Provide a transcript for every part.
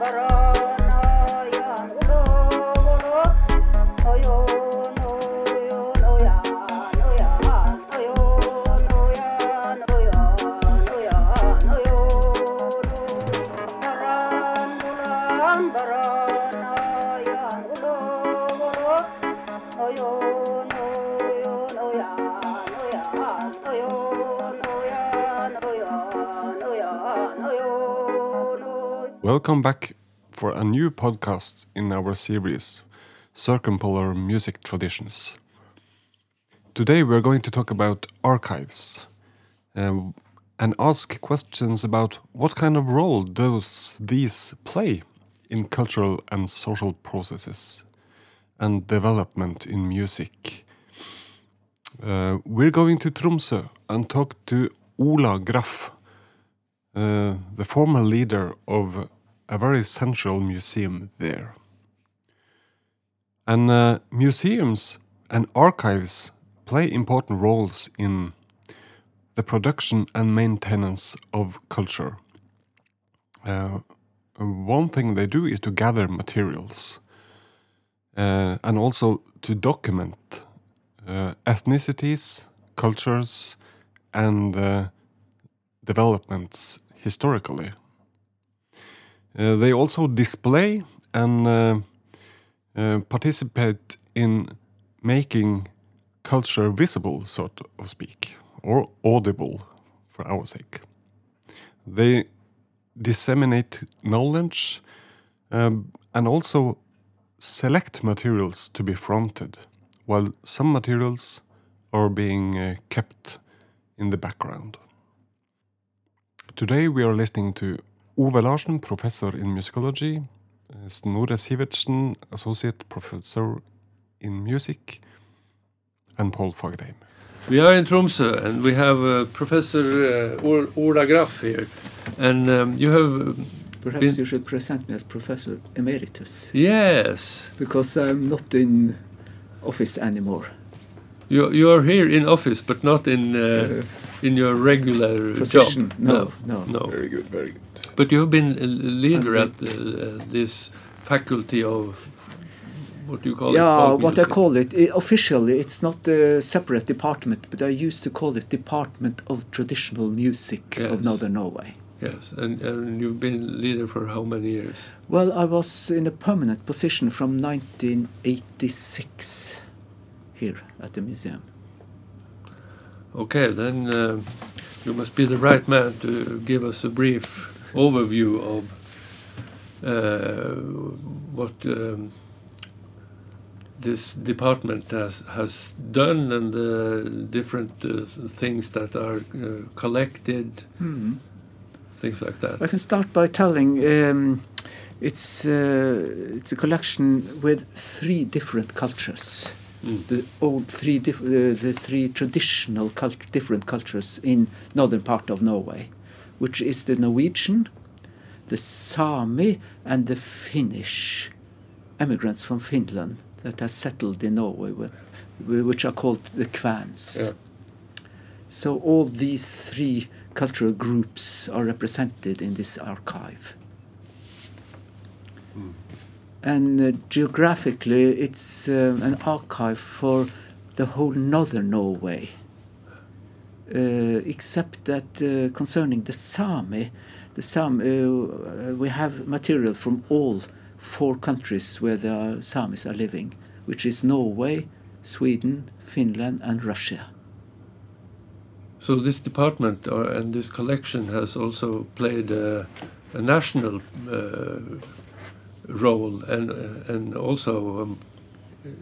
barat. Welcome back for a new podcast in our series Circumpolar Music Traditions. Today we're going to talk about archives um, and ask questions about what kind of role does these play in cultural and social processes and development in music. Uh, we're going to Tromsø and talk to Ola Graff, uh, the former leader of a very central museum there. And uh, museums and archives play important roles in the production and maintenance of culture. Uh, one thing they do is to gather materials uh, and also to document uh, ethnicities, cultures, and uh, developments historically. Uh, they also display and uh, uh, participate in making culture visible, so to speak, or audible for our sake. They disseminate knowledge um, and also select materials to be fronted, while some materials are being uh, kept in the background. Today we are listening to Ove Larsen, professor in musicology, Snorre Sivertsen, associate professor in music, and Paul Fagerheim. We are in Tromsø and we have uh, Professor uh, Ola Graff here. And um, you have. Perhaps been... you should present me as Professor Emeritus. Yes. Because I'm not in office anymore. You, you are here in office, but not in. Uh, in your regular Position. job? No, no, no, Very good, very good. But you have been a leader at uh, this faculty of what do you call yeah, it? Yeah, what I call it. it. Officially, it's not a separate department, but I used to call it Department of Traditional Music yes. of Northern Norway. Yes, and, and you've been leader for how many years? Well, I was in a permanent position from 1986 here at the museum. Okay, then uh, you must be the right man to give us a brief overview of uh, what um, this department has has done and the different uh, things that are uh, collected, mm. things like that. I can start by telling um, it's uh, it's a collection with three different cultures. Mm. the old three uh, the three traditional cult different cultures in northern part of Norway, which is the Norwegian, the Sami, and the Finnish immigrants from Finland that have settled in Norway, with, which are called the Kvens. Yeah. So all these three cultural groups are represented in this archive and uh, geographically it's uh, an archive for the whole northern Norway. Uh, except that uh, concerning the Sami, the Sami, uh, we have material from all four countries where the Samis are living, which is Norway, Sweden, Finland, and Russia. So this department uh, and this collection has also played a, a national role and uh, and also um,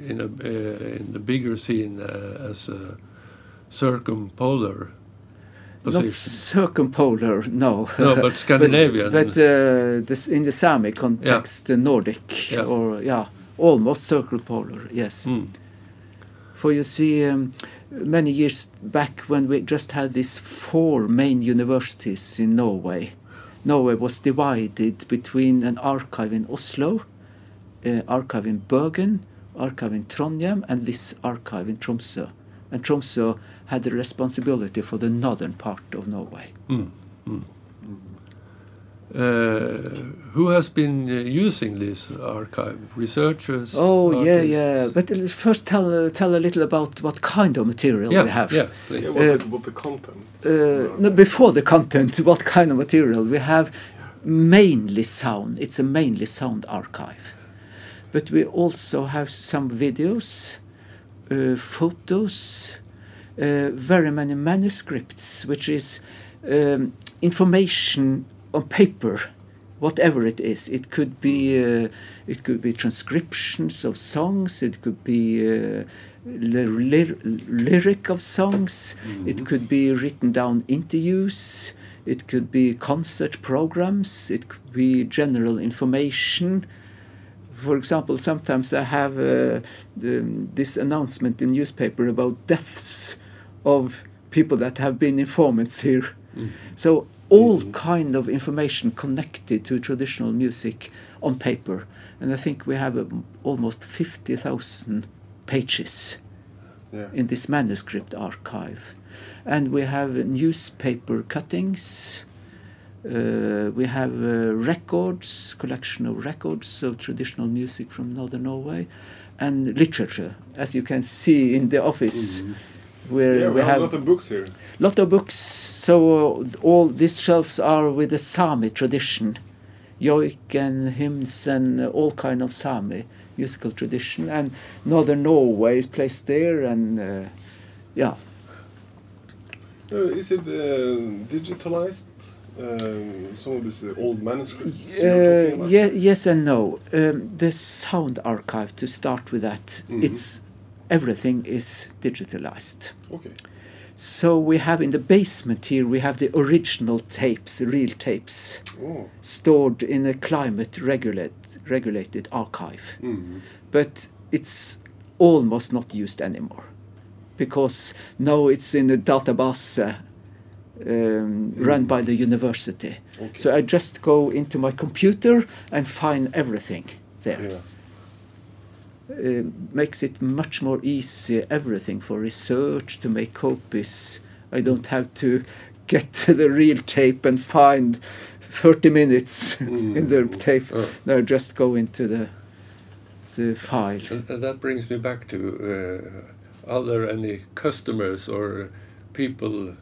in a uh, in the bigger scene uh, as a circumpolar position. Not circumpolar, no. No, but Scandinavian. but, but this in the Sami context, yeah. Nordic yeah. or yeah, almost circumpolar. Yes. Mm. For you see, um, many years back when we just had these four main universities in Norway, Norway was divided between an archive in Oslo, uh, archive in Bergen, archive in Trondheim, and this archive in Tromsø. And Tromsø had the responsibility for the northern part of Norway. Mm. Mm. Uh, who has been uh, using this archive? Researchers? Oh yeah, yeah. But let's first tell uh, tell a little about what kind of material yeah, we have. yeah, please. Yeah, Uh, what, the, what the content? Uh, no, before the content, what kind of material we have? Mainly sound. It's a mainly sound archive, but we also have some videos, uh, photos, uh, very many manuscripts, which is um, information on paper, whatever it is. It could be uh, it could be transcriptions of songs. It could be uh, ly- ly- lyric of songs. It could be written down interviews. It could be concert programs. It could be general information. For example, sometimes I have uh, the, this announcement in newspaper about deaths of people that have been informants here. So all kind of information connected to traditional music on paper, and I think we have um, almost fifty thousand pages Yeah. in this manuscript archive. And we have newspaper cuttings. Uh, we have uh, records, collection of records of traditional music from northern Norway, and literature, as you can see in the office, where Yeah, we have a lot of books here. lot of books. So uh, all these shelves are with the Sami tradition, joik and hymns and all kind of Sami musical tradition. And northern Norway is placed there, and uh, yeah, Uh, is it uh, digitalized? Um, some of these uh, old manuscripts uh, ye- yes and no. Um, the sound archive, to start with that, Mhm. it's everything is digitalized. Okay. So we have in the basement here, we have the original tapes, real tapes. Oh. stored in a climate regulate, regulated archive. Mm. But it's almost not used anymore because now it's in a database uh, um, run by the university. Okay. So I just go into my computer and find everything there. Yeah. Uh, makes it much more easy, everything for research, to make copies. I don't have to get to the real tape and find 30 minutes in the Mm. tape. Oh. No, just go into the the file. And, and that brings me back to uh, are there any customers or people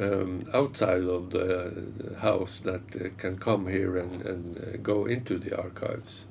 um, outside of the, house that uh, can come here and, and uh, go into the archives?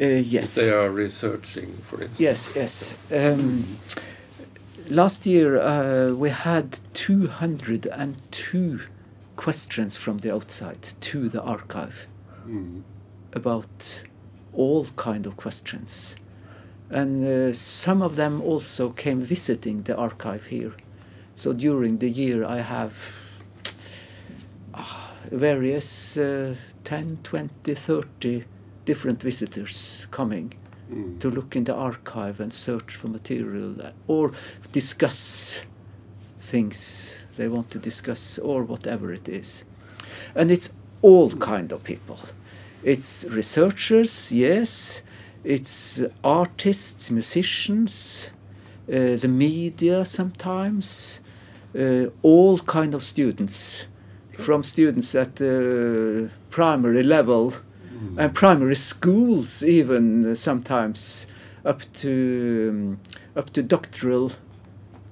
Uh, If yes. they are researching, for instance. Yes, yes. Um, last year uh, we had 202 questions from the outside to the archive Mm. about all kind of questions. And uh, some of them also came visiting the archive here. So during the year I have ah, various uh, 10, 20, 30 different visitors coming Mm. to look in the archive and search for material uh, or discuss things they want to discuss or whatever it is. And it's all kind of people. It's researchers, yes. It's artists, musicians, uh, the media sometimes, uh, all kind of students, from students at the primary level and primary schools even uh, sometimes up to um, up to doctoral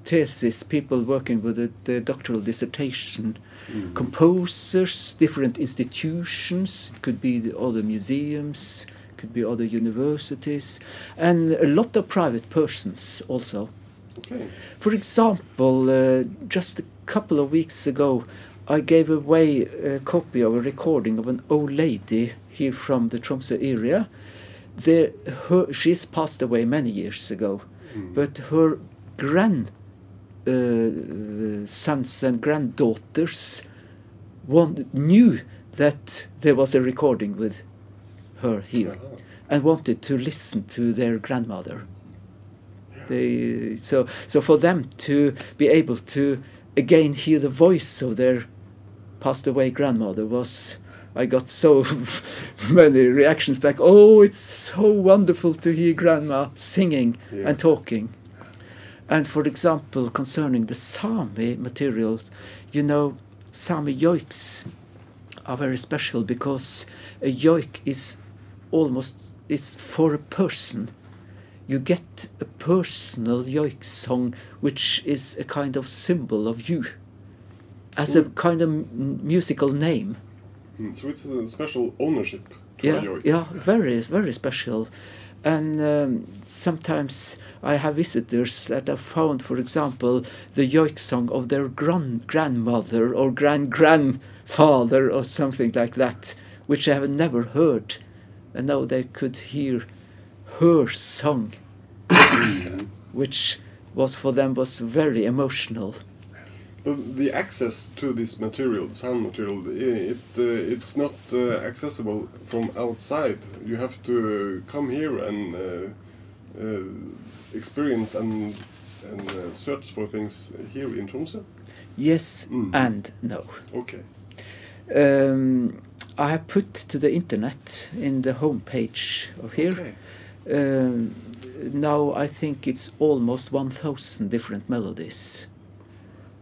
thesis people working with the, the doctoral dissertation. Mm. composers different institutions it could be the other museums could be other universities and a lot of private persons also Okay. for example, uh, just a couple of weeks ago, I gave away a copy of a recording of an old lady here from the Tromsø area. There, her, she's passed away many years ago, Mm. but her grand uh, sons and granddaughters one, knew that there was a recording with her here and wanted to listen to their grandmother. They, so, so for them to be able to again hear the voice of their passed away grandmother was, I got so many reactions back. Oh, it's so wonderful to hear grandma singing Yeah. and talking. And for example, concerning the Sami materials, you know, Sami yoiks are very special because a yoik is almost is for a person. You get a personal yoik song, which is a kind of symbol of you, as a kind of m- musical name. Mm, So it's a special ownership to yeah, yoik. yeah, very, very special. And um, sometimes I have visitors that have found, for example, the yoik song of their grand grandmother or grand grandfather or something like that, which I have never heard, and now they could hear her song, which was for them was very emotional. But the access to this material, the sound material, it uh, it's not uh, accessible from outside. You have to come here and uh, uh, experience and and uh, search for things here in Tromsø. Yes Mm. and no. Okay. Um, I have put to the internet in the home page of here. Okay. Um, now I think it's almost 1,000 different melodies.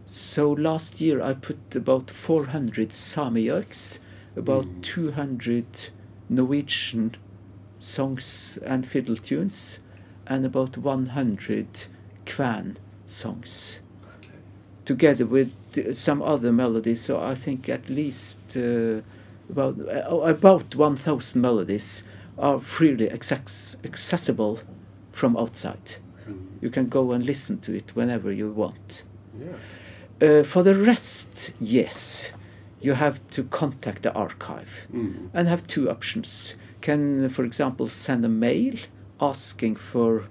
So last year I put about 400 Sami yoiks, about Mm. 200 Norwegian songs and fiddle tunes, and about 100 Kven songs Okay. together with some other melodies. So I think at least uh, about uh, about one thousand melodies are freely access- accessible from outside. Mm. You can go and listen to it whenever you want. Yeah. Uh, for the rest, yes, you have to contact the archive Mm. and have two options. Can, for example, send a mail asking for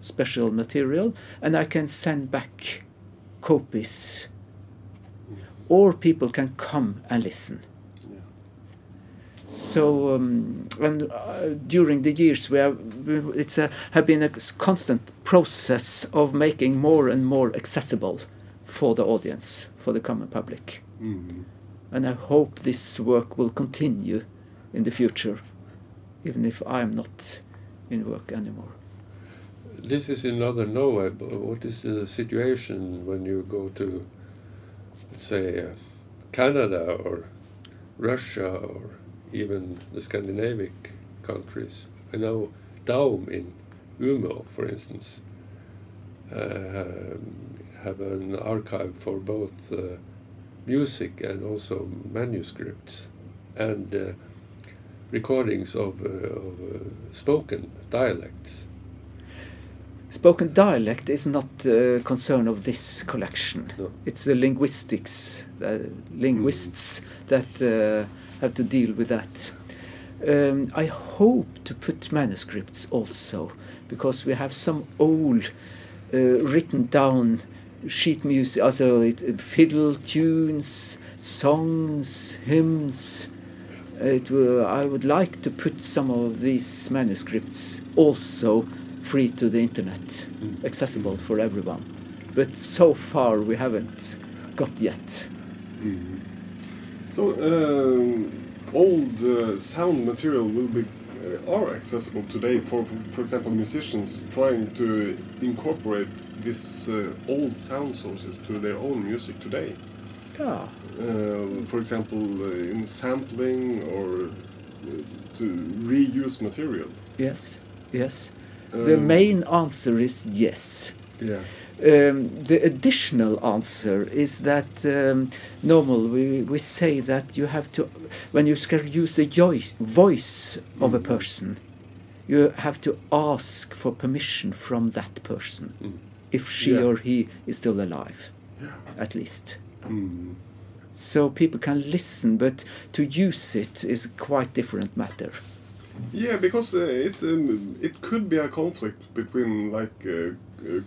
special material, and I can send back copies, or people can come and listen. So, um, and uh, during the years, we have it's a, have been a constant process of making more and more accessible for the audience, for the common public. Mm. And I hope this work will continue in the future, even if I'm not in work anymore. This is in northern Norway. What is the situation when you go to, let's say, uh, Canada or Russia or even the Scandinavic countries? I know Daum in Umeå, for instance, uh, have an archive for both uh, music and also manuscripts and uh, recordings of, uh, of uh, spoken dialects. Spoken dialect is not a concern of this collection. No. It's the linguistics, uh, linguists that uh, have to deal with that. Um, I hope to put manuscripts also, because we have some old uh, written down sheet music, also it, fiddle tunes, songs, hymns. It, will- I would like to put some of these manuscripts also free to the internet, Mm. accessible for everyone. But so far we haven't got yet. Mhm. So um, old uh, sound material will be uh, are accessible today for, for for example musicians trying to incorporate this uh, old sound sources to their own music today. Yeah. Uh, for example, uh, in sampling or uh, to reuse material. Yes. Yes. the Um, main answer is yes. Yeah. Um, the additional answer is that um, normal we, we say that you have to when you use the voice of a Mhm. person you have to ask for permission from that person Mm. if she Yeah. or he is still alive Yeah. at least Mm. so people can listen but to use it is a quite different matter Yeah, because uh, it's um, it could be a conflict between like uh,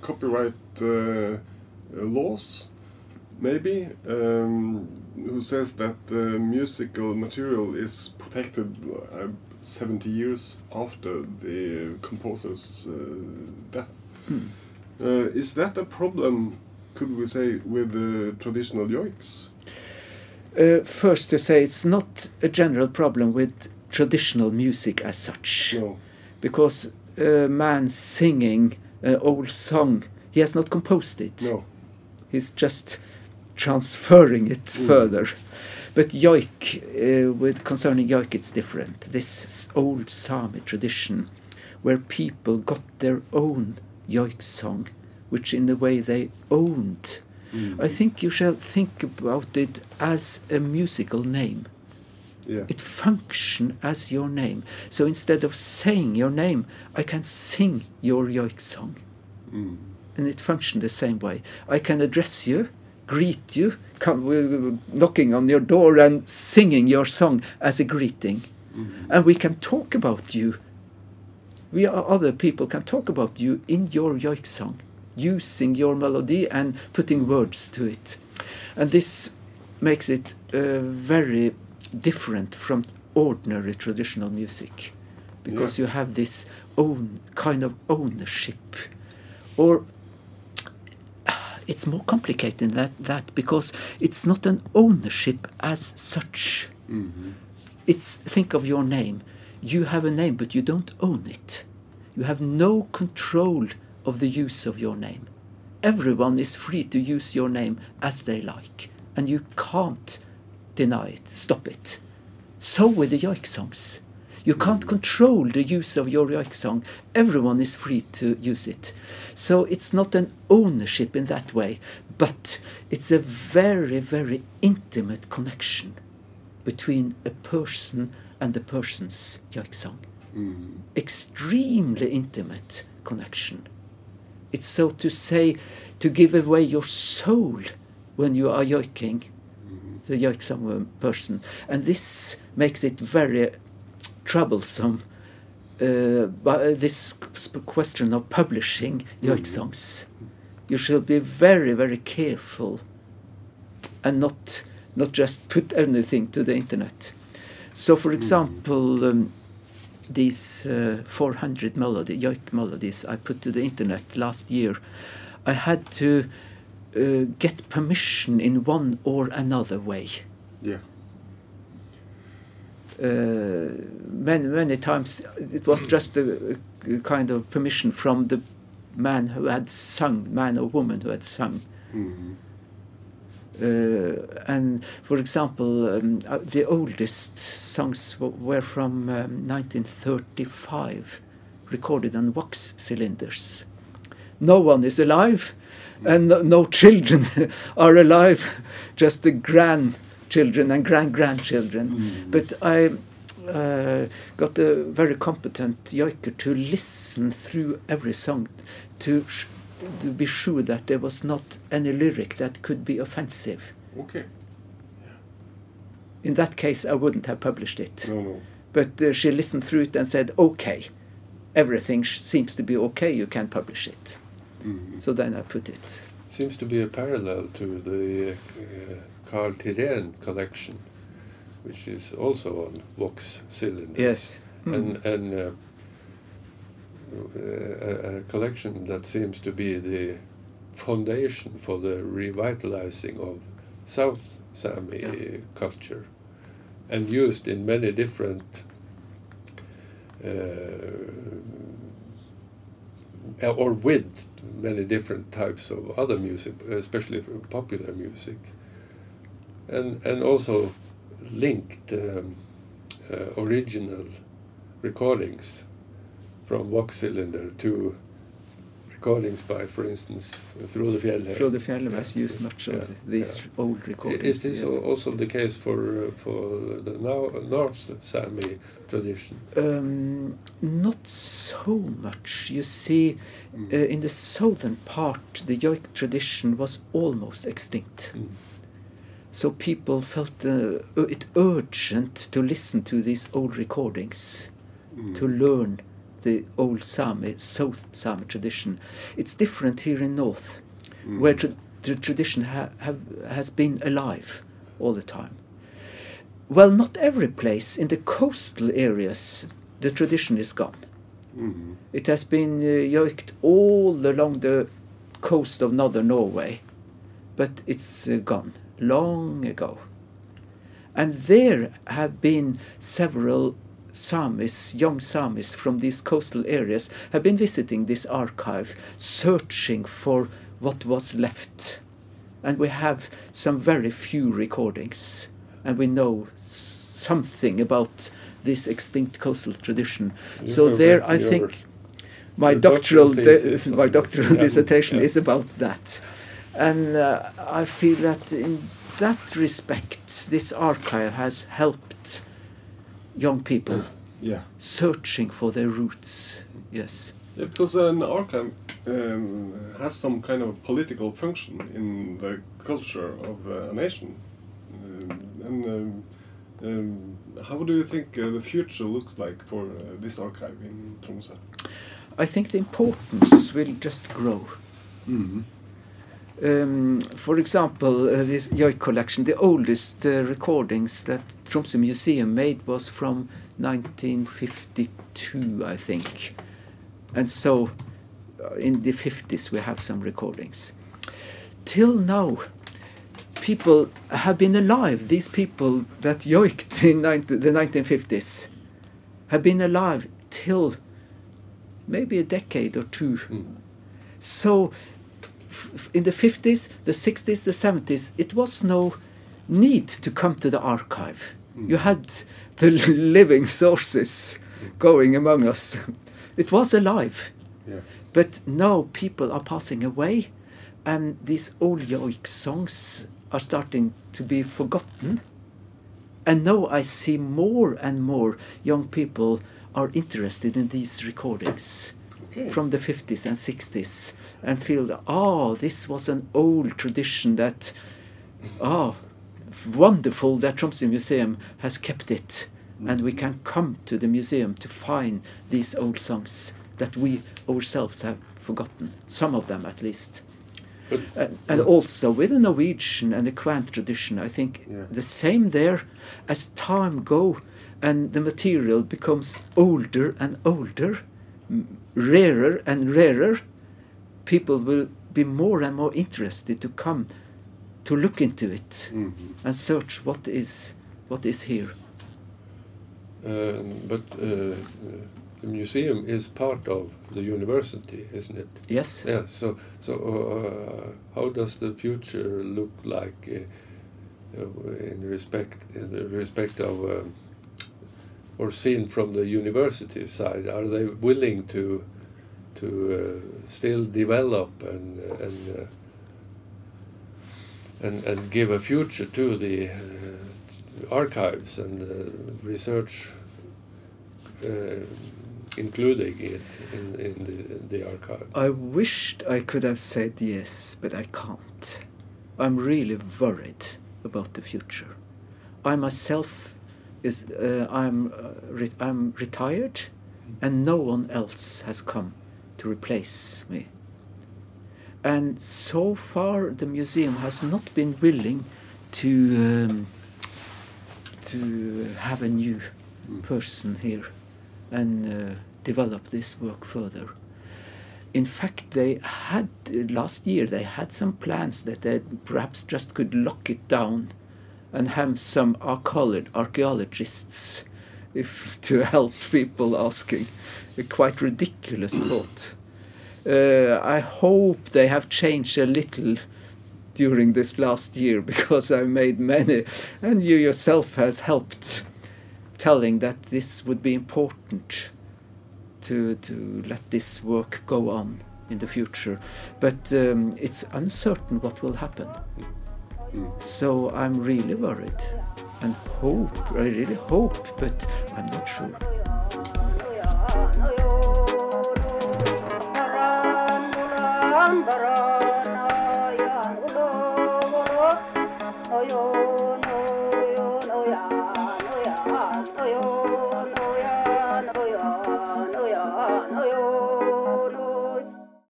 copyright uh, uh, laws, maybe, um, who says that uh, musical material is protected uh, 70 years after the composer's uh, death. Hmm. Uh, is that a problem? Could we say with the traditional yoiks? uh, first to say it's not a general problem with traditional music as such No. because a man singing an old song, he has not composed it. No. He's just transferring it Mm. further. But joik, uh, with concerning joik, it's different. This old Sami tradition, where people got their own joik song, which in a way they owned. I think you shall think about it as a musical name. Yeah. It function as your name. So instead of saying your name, I can sing your yoik song. Mm. And it functions the same way. I can address you, greet you, come uh, knocking on your door and singing your song as a greeting. And we can talk about you. We are, other people can talk about you in your yoik song, using your melody and putting words to it. And this makes it uh, very different from ordinary traditional music because you have this own kind of ownership. Or it's more complicated than that, that because it's not an ownership as such. Mm-hmm. it's think of your name. You have a name but you don't own it. You have no control of the use of your name. Everyone is free to use your name as they like and you can't deny it stop it so with the yoik songs you can't control the use of your yoik song everyone is free to use it so it's not an ownership in that way but it's a very very intimate connection between a person and a person's yoik song. Mm. Extremely intimate connection. It's so to say to give away your soul when you are yoiking the yoik song person. And this makes it very troublesome. Uh, but this question of publishing yoik songs, you should be very, very careful and not not just put anything to the internet. So, for example, um, these uh, 400 melody, yoik melodies I put to the internet last year, I had to uh, get permission in one or another way. Yeah. Uh, many many times it was just a, a kind of permission from the man who had sung, man or woman who had sung. Mm-hmm. Uh, and for example, um, uh, the oldest songs were from um, 1935, recorded on wax cylinders. No one is alive, and no, no children are alive, just the grandchildren and grand grandchildren. But I uh, got a very competent yoiker to listen through every song to to be sure that there was not any lyric that could be offensive. Okay. In that case, I wouldn't have published it. No, no. But uh, she listened through it and said, okay, everything sh- seems to be okay, you can publish it. Mm-hmm. So then I put it. Seems to be a parallel to the uh, Karl Tirén collection, which is also on wax cylinders. Yes. Mm. and and uh, a, a collection that seems to be the foundation for the revitalizing of South Sami Yeah. culture, and used in many different. Uh, or with many different types of other music, especially popular music, and and also linked um, uh, original recordings from wax Cylinder to recordings by, for instance, Frode Fjellheim. Frode Fjellheim has used much of Yeah, the- these yeah. old recordings. Is this yes. also the case for uh, for the now North Sami tradition? Um, not so much. You see, Mm. uh, in the southern part, the yoik tradition was almost extinct. Mm. So people felt uh, it urgent to listen to these old recordings, Mm. to learn the old Sami, South Sami tradition. It's different here in North, Mm. where tra- the tradition ha- have, has been alive all the time. Well, not every place in the coastal areas the tradition is gone. Mm. It has been uh, yoiked all along the coast of northern Norway, but it's uh, gone long ago. And there have been several Samis, young Samis from these coastal areas, have been visiting this archive, searching for what was left. And we have some very few recordings and we know something about this extinct coastal tradition. You so there, I think my doctoral doctoral my doctoral yeah, dissertation yeah. is about that, and uh, I feel that in that respect, this archive has helped young people Yeah. searching for their roots. Yes. Yeah, because an archive um, has some kind of political function in the culture of uh, a nation. Um, and um, um, how do you think uh, the future looks like for uh, this archive in Tromsø? I think the importance will just grow. Um, for example, uh, this Joik collection, the oldest uh, recordings that Tromsø Museum made was from 1952, I think. And so uh, in the 50s we have some recordings. Till now, people have been alive. These people that yoiked in 19, the 1950s have been alive till maybe a decade or two. So, f- f- in the 50s, the 60s, the 70s, it was no need to come to the archive. Mm. You had the living sources going among us. It was alive. Yeah. But now people are passing away, and these old yoik songs are starting to be forgotten. And now I see more and more young people are interested in these recordings Okay. from the 50s and 60s and feel that, oh, this was an old tradition that, oh, wonderful that Tromsø Museum has kept it. And we can come to the museum to find these old songs that we ourselves have forgotten, some of them at least. But uh, And, and also with the Norwegian and the Kven tradition, I think Yeah. the same there. As time go and the material becomes older and older, rarer and rarer, people will be more and more interested to come to look into it Mhm. and search what is what is here. Uh, but uh, uh, the museum is part of the university, isn't it? Yes. Yeah. So, so uh, how does the future look like uh, uh, in respect in the respect of um, or seen from the university side? Are they willing to to uh, still develop and and uh, and and give a future to the uh, archives and uh, research, uh, including it in, in the, the archive. I wished I could have said yes, but I can't. I'm really worried about the future. I myself is uh, I'm uh, re- I'm retired, and no one else has come to replace me. And so far, the museum has not been willing to um, to have a new person here and uh, develop this work further. In fact, they had uh, last year they had some plans that they perhaps just could lock it down and have some archaeologists if to help people asking. A quite ridiculous thought. Uh, I hope they have changed a little during this last year because I made many, and you yourself has helped telling that this would be important to to let this work go on in the future. But um, it's uncertain what will happen. So I'm really worried and hope. I really hope, but I'm not sure. Oh, baron.